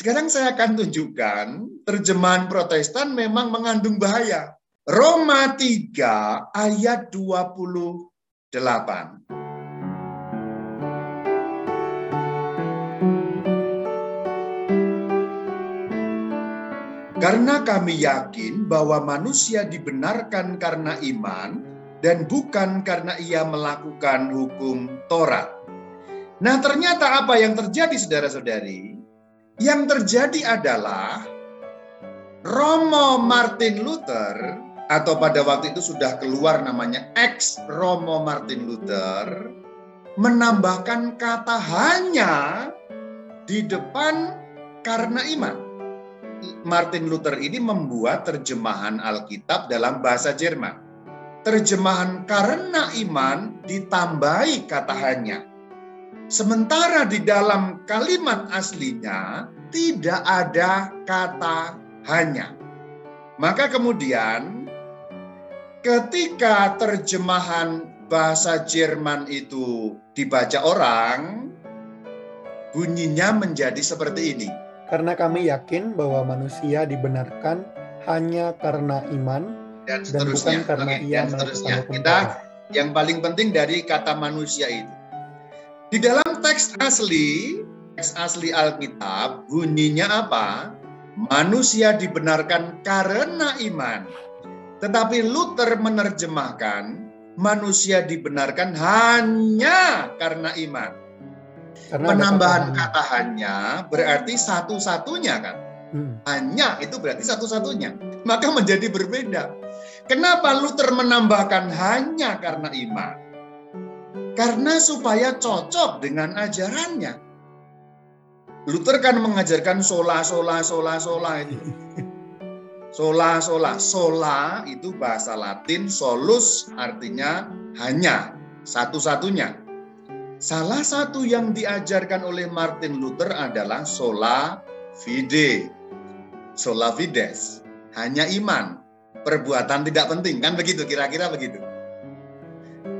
Sekarang saya akan tunjukkan terjemahan Protestan memang mengandung bahaya. Roma 3 ayat 28. Karena kami yakin bahwa manusia dibenarkan karena iman dan bukan karena ia melakukan hukum Taurat. Nah, ternyata apa yang terjadi saudara-saudari? Yang terjadi adalah Romo Martin Luther atau pada waktu itu sudah keluar namanya ex Romo Martin Luther menambahkan kata hanya di depan karena iman. Martin Luther ini membuat terjemahan Alkitab dalam bahasa Jerman. Terjemahan karena iman ditambahi kata hanya. Sementara di dalam kalimat aslinya tidak ada kata hanya. Maka kemudian ketika terjemahan bahasa Jerman itu dibaca orang, bunyinya menjadi seperti ini karena kami yakin bahwa manusia dibenarkan hanya karena iman dan, dan bukan karena Oke, ia seterusnya. Kita yang paling penting dari kata manusia itu. Di dalam teks asli, teks asli Alkitab bunyinya apa? Manusia dibenarkan karena iman. Tetapi Luther menerjemahkan manusia dibenarkan hanya karena iman. Karena penambahan kata hanya berarti satu-satunya kan. Hmm. Hanya itu berarti satu-satunya. Maka menjadi berbeda. Kenapa Luther menambahkan hanya karena iman? Karena supaya cocok dengan ajarannya. Luther kan mengajarkan sola sola sola sola itu. Sola sola sola itu bahasa Latin solus artinya hanya satu-satunya. Salah satu yang diajarkan oleh Martin Luther adalah sola fide. Sola fides. Hanya iman. Perbuatan tidak penting. Kan begitu, kira-kira begitu.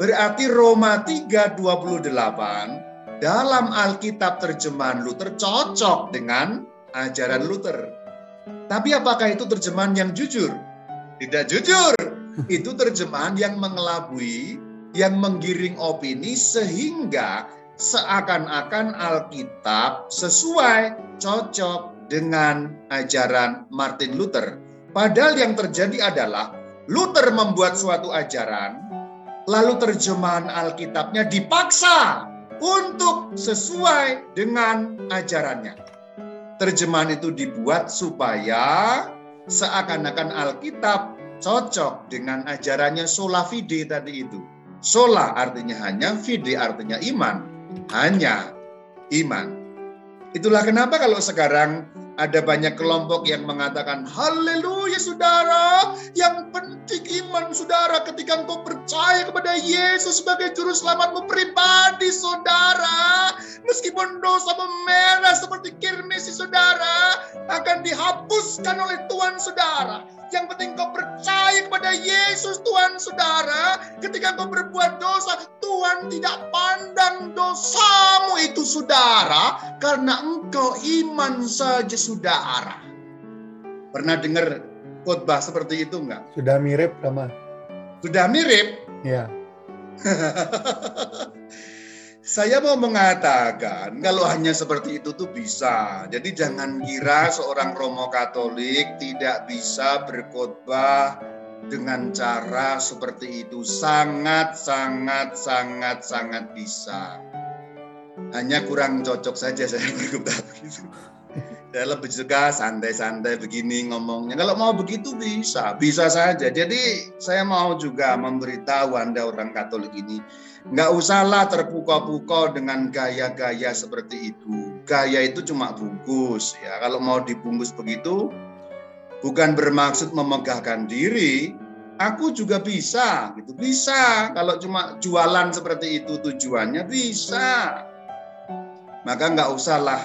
Berarti Roma 3.28 dalam Alkitab terjemahan Luther cocok dengan ajaran Luther. Tapi apakah itu terjemahan yang jujur? Tidak jujur. Itu terjemahan yang mengelabui yang menggiring opini sehingga seakan-akan Alkitab sesuai cocok dengan ajaran Martin Luther. Padahal yang terjadi adalah Luther membuat suatu ajaran, lalu terjemahan Alkitabnya dipaksa untuk sesuai dengan ajarannya. Terjemahan itu dibuat supaya seakan-akan Alkitab cocok dengan ajarannya sola fide tadi itu. Sola artinya hanya, fide artinya iman. Hanya iman. Itulah kenapa kalau sekarang ada banyak kelompok yang mengatakan, Haleluya saudara, yang penting iman saudara ketika engkau percaya kepada Yesus sebagai juru selamatmu pribadi saudara. Meskipun dosa memerah seperti kirmisi saudara, akan dihapuskan oleh Tuhan saudara yang penting kau percaya kepada Yesus Tuhan saudara. Ketika kau berbuat dosa, Tuhan tidak pandang dosamu itu saudara. Karena engkau iman saja saudara. Pernah dengar khotbah seperti itu enggak? Sudah mirip sama. Sudah mirip? Ya. Saya mau mengatakan kalau hanya seperti itu tuh bisa. Jadi jangan kira seorang Romo Katolik tidak bisa berkhotbah dengan cara seperti itu. Sangat sangat sangat sangat bisa. Hanya kurang cocok saja saya berkhotbah begitu. Saya lebih suka santai-santai begini ngomongnya. Kalau mau begitu bisa, bisa saja. Jadi saya mau juga memberitahu Anda orang Katolik ini, Nggak usahlah terpukau-pukau dengan gaya-gaya seperti itu. Gaya itu cuma bungkus ya. Kalau mau dibungkus begitu, bukan bermaksud memegahkan diri. Aku juga bisa, gitu bisa. Kalau cuma jualan seperti itu tujuannya bisa. Maka nggak usahlah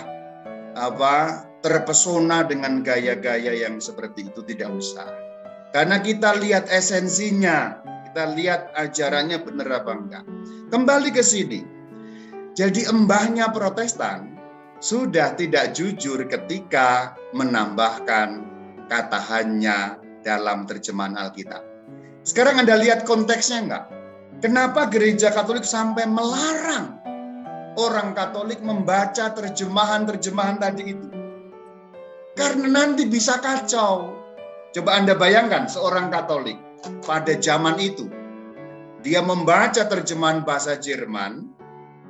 apa terpesona dengan gaya-gaya yang seperti itu tidak usah. Karena kita lihat esensinya, kita lihat ajarannya benar apa enggak. Kembali ke sini. Jadi embahnya Protestan sudah tidak jujur ketika menambahkan kata hanya dalam terjemahan Alkitab. Sekarang Anda lihat konteksnya enggak? Kenapa gereja Katolik sampai melarang orang Katolik membaca terjemahan-terjemahan tadi itu? Karena nanti bisa kacau. Coba Anda bayangkan seorang Katolik pada zaman itu. Dia membaca terjemahan bahasa Jerman.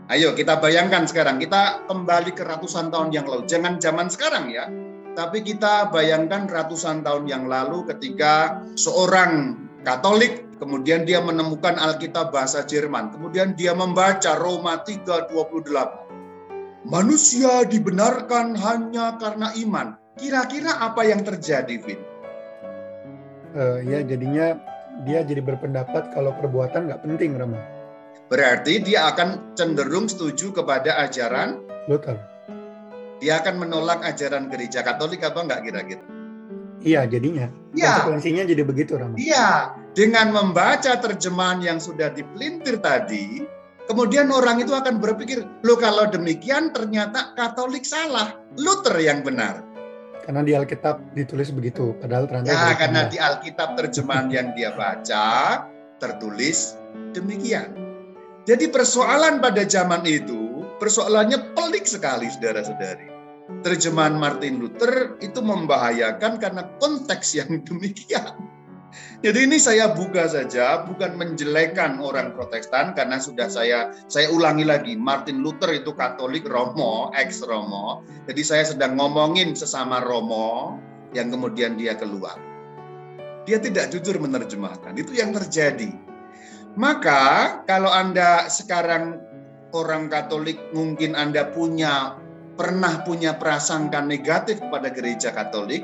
Ayo kita bayangkan sekarang, kita kembali ke ratusan tahun yang lalu. Jangan zaman sekarang ya, tapi kita bayangkan ratusan tahun yang lalu ketika seorang Katolik kemudian dia menemukan Alkitab bahasa Jerman, kemudian dia membaca Roma 3:28. Manusia dibenarkan hanya karena iman. Kira-kira apa yang terjadi, Vin? Uh, ya jadinya dia jadi berpendapat kalau perbuatan nggak penting, Rama. Berarti dia akan cenderung setuju kepada ajaran Luther. Dia akan menolak ajaran gereja Katolik apa enggak kira-kira? Iya, jadinya. Ya. Konsekuensinya jadi begitu, Rama. Iya, dengan membaca terjemahan yang sudah dipelintir tadi, kemudian orang itu akan berpikir, lo kalau demikian ternyata Katolik salah, Luther yang benar. Karena di Alkitab ditulis begitu, padahal ternyata Ya, karena di Alkitab terjemahan yang dia baca tertulis demikian. Jadi persoalan pada zaman itu, persoalannya pelik sekali saudara-saudari. Terjemahan Martin Luther itu membahayakan karena konteks yang demikian. Jadi ini saya buka saja, bukan menjelekan orang Protestan karena sudah saya saya ulangi lagi. Martin Luther itu Katolik Romo, ex Romo. Jadi saya sedang ngomongin sesama Romo yang kemudian dia keluar. Dia tidak jujur menerjemahkan. Itu yang terjadi. Maka kalau Anda sekarang orang Katolik mungkin Anda punya pernah punya prasangka negatif kepada gereja Katolik,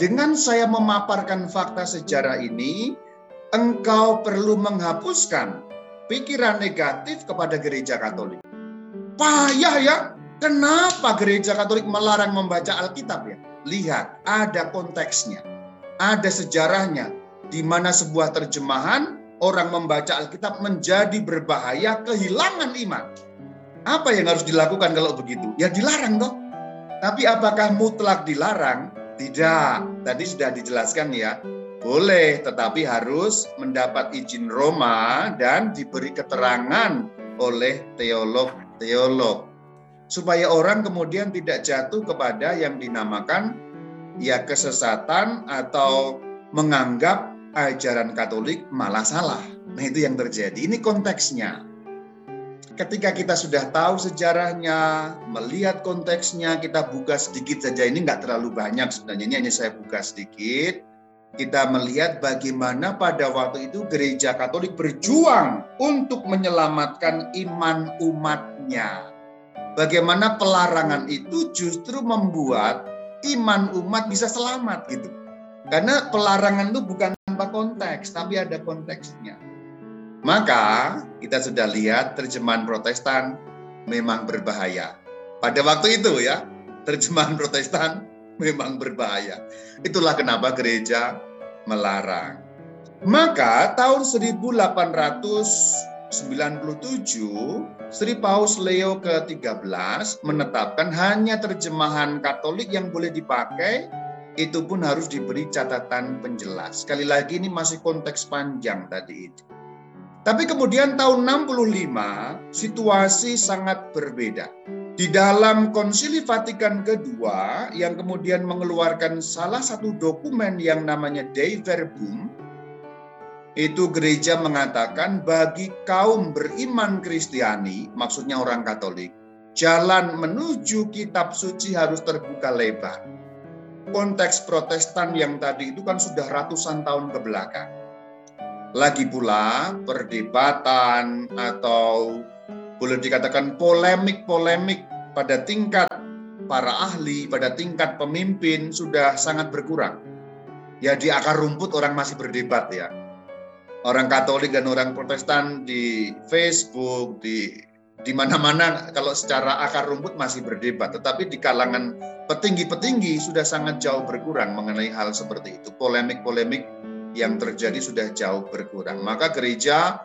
dengan saya memaparkan fakta sejarah ini, engkau perlu menghapuskan pikiran negatif kepada gereja Katolik. Payah ya, kenapa gereja Katolik melarang membaca Alkitab ya? Lihat, ada konteksnya, ada sejarahnya, di mana sebuah terjemahan orang membaca Alkitab menjadi berbahaya, kehilangan iman. Apa yang harus dilakukan kalau begitu? Ya dilarang dong. Tapi apakah mutlak dilarang? Tidak, tadi sudah dijelaskan ya. Boleh, tetapi harus mendapat izin Roma dan diberi keterangan oleh teolog-teolog. Supaya orang kemudian tidak jatuh kepada yang dinamakan ya kesesatan atau menganggap ajaran Katolik malah salah. Nah itu yang terjadi. Ini konteksnya ketika kita sudah tahu sejarahnya, melihat konteksnya, kita buka sedikit saja. Ini nggak terlalu banyak sebenarnya, ini hanya saya buka sedikit. Kita melihat bagaimana pada waktu itu gereja Katolik berjuang untuk menyelamatkan iman umatnya. Bagaimana pelarangan itu justru membuat iman umat bisa selamat gitu. Karena pelarangan itu bukan tanpa konteks, tapi ada konteksnya. Maka kita sudah lihat terjemahan Protestan memang berbahaya. Pada waktu itu ya, terjemahan Protestan memang berbahaya. Itulah kenapa gereja melarang. Maka tahun 1897 Sri Paus Leo ke-13 menetapkan hanya terjemahan Katolik yang boleh dipakai itu pun harus diberi catatan penjelas. Sekali lagi ini masih konteks panjang tadi itu. Tapi kemudian tahun 65 situasi sangat berbeda. Di dalam Konsili Vatikan kedua yang kemudian mengeluarkan salah satu dokumen yang namanya Dei Verbum, itu gereja mengatakan bagi kaum beriman Kristiani, maksudnya orang Katolik, jalan menuju kitab suci harus terbuka lebar. Konteks Protestan yang tadi itu kan sudah ratusan tahun ke belakang lagi pula perdebatan atau boleh dikatakan polemik-polemik pada tingkat para ahli, pada tingkat pemimpin sudah sangat berkurang. Ya di akar rumput orang masih berdebat ya. Orang Katolik dan orang Protestan di Facebook, di di mana-mana kalau secara akar rumput masih berdebat, tetapi di kalangan petinggi-petinggi sudah sangat jauh berkurang mengenai hal seperti itu. Polemik-polemik yang terjadi sudah jauh berkurang. Maka gereja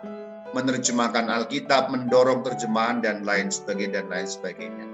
menerjemahkan Alkitab, mendorong terjemahan dan lain sebagainya dan lain sebagainya.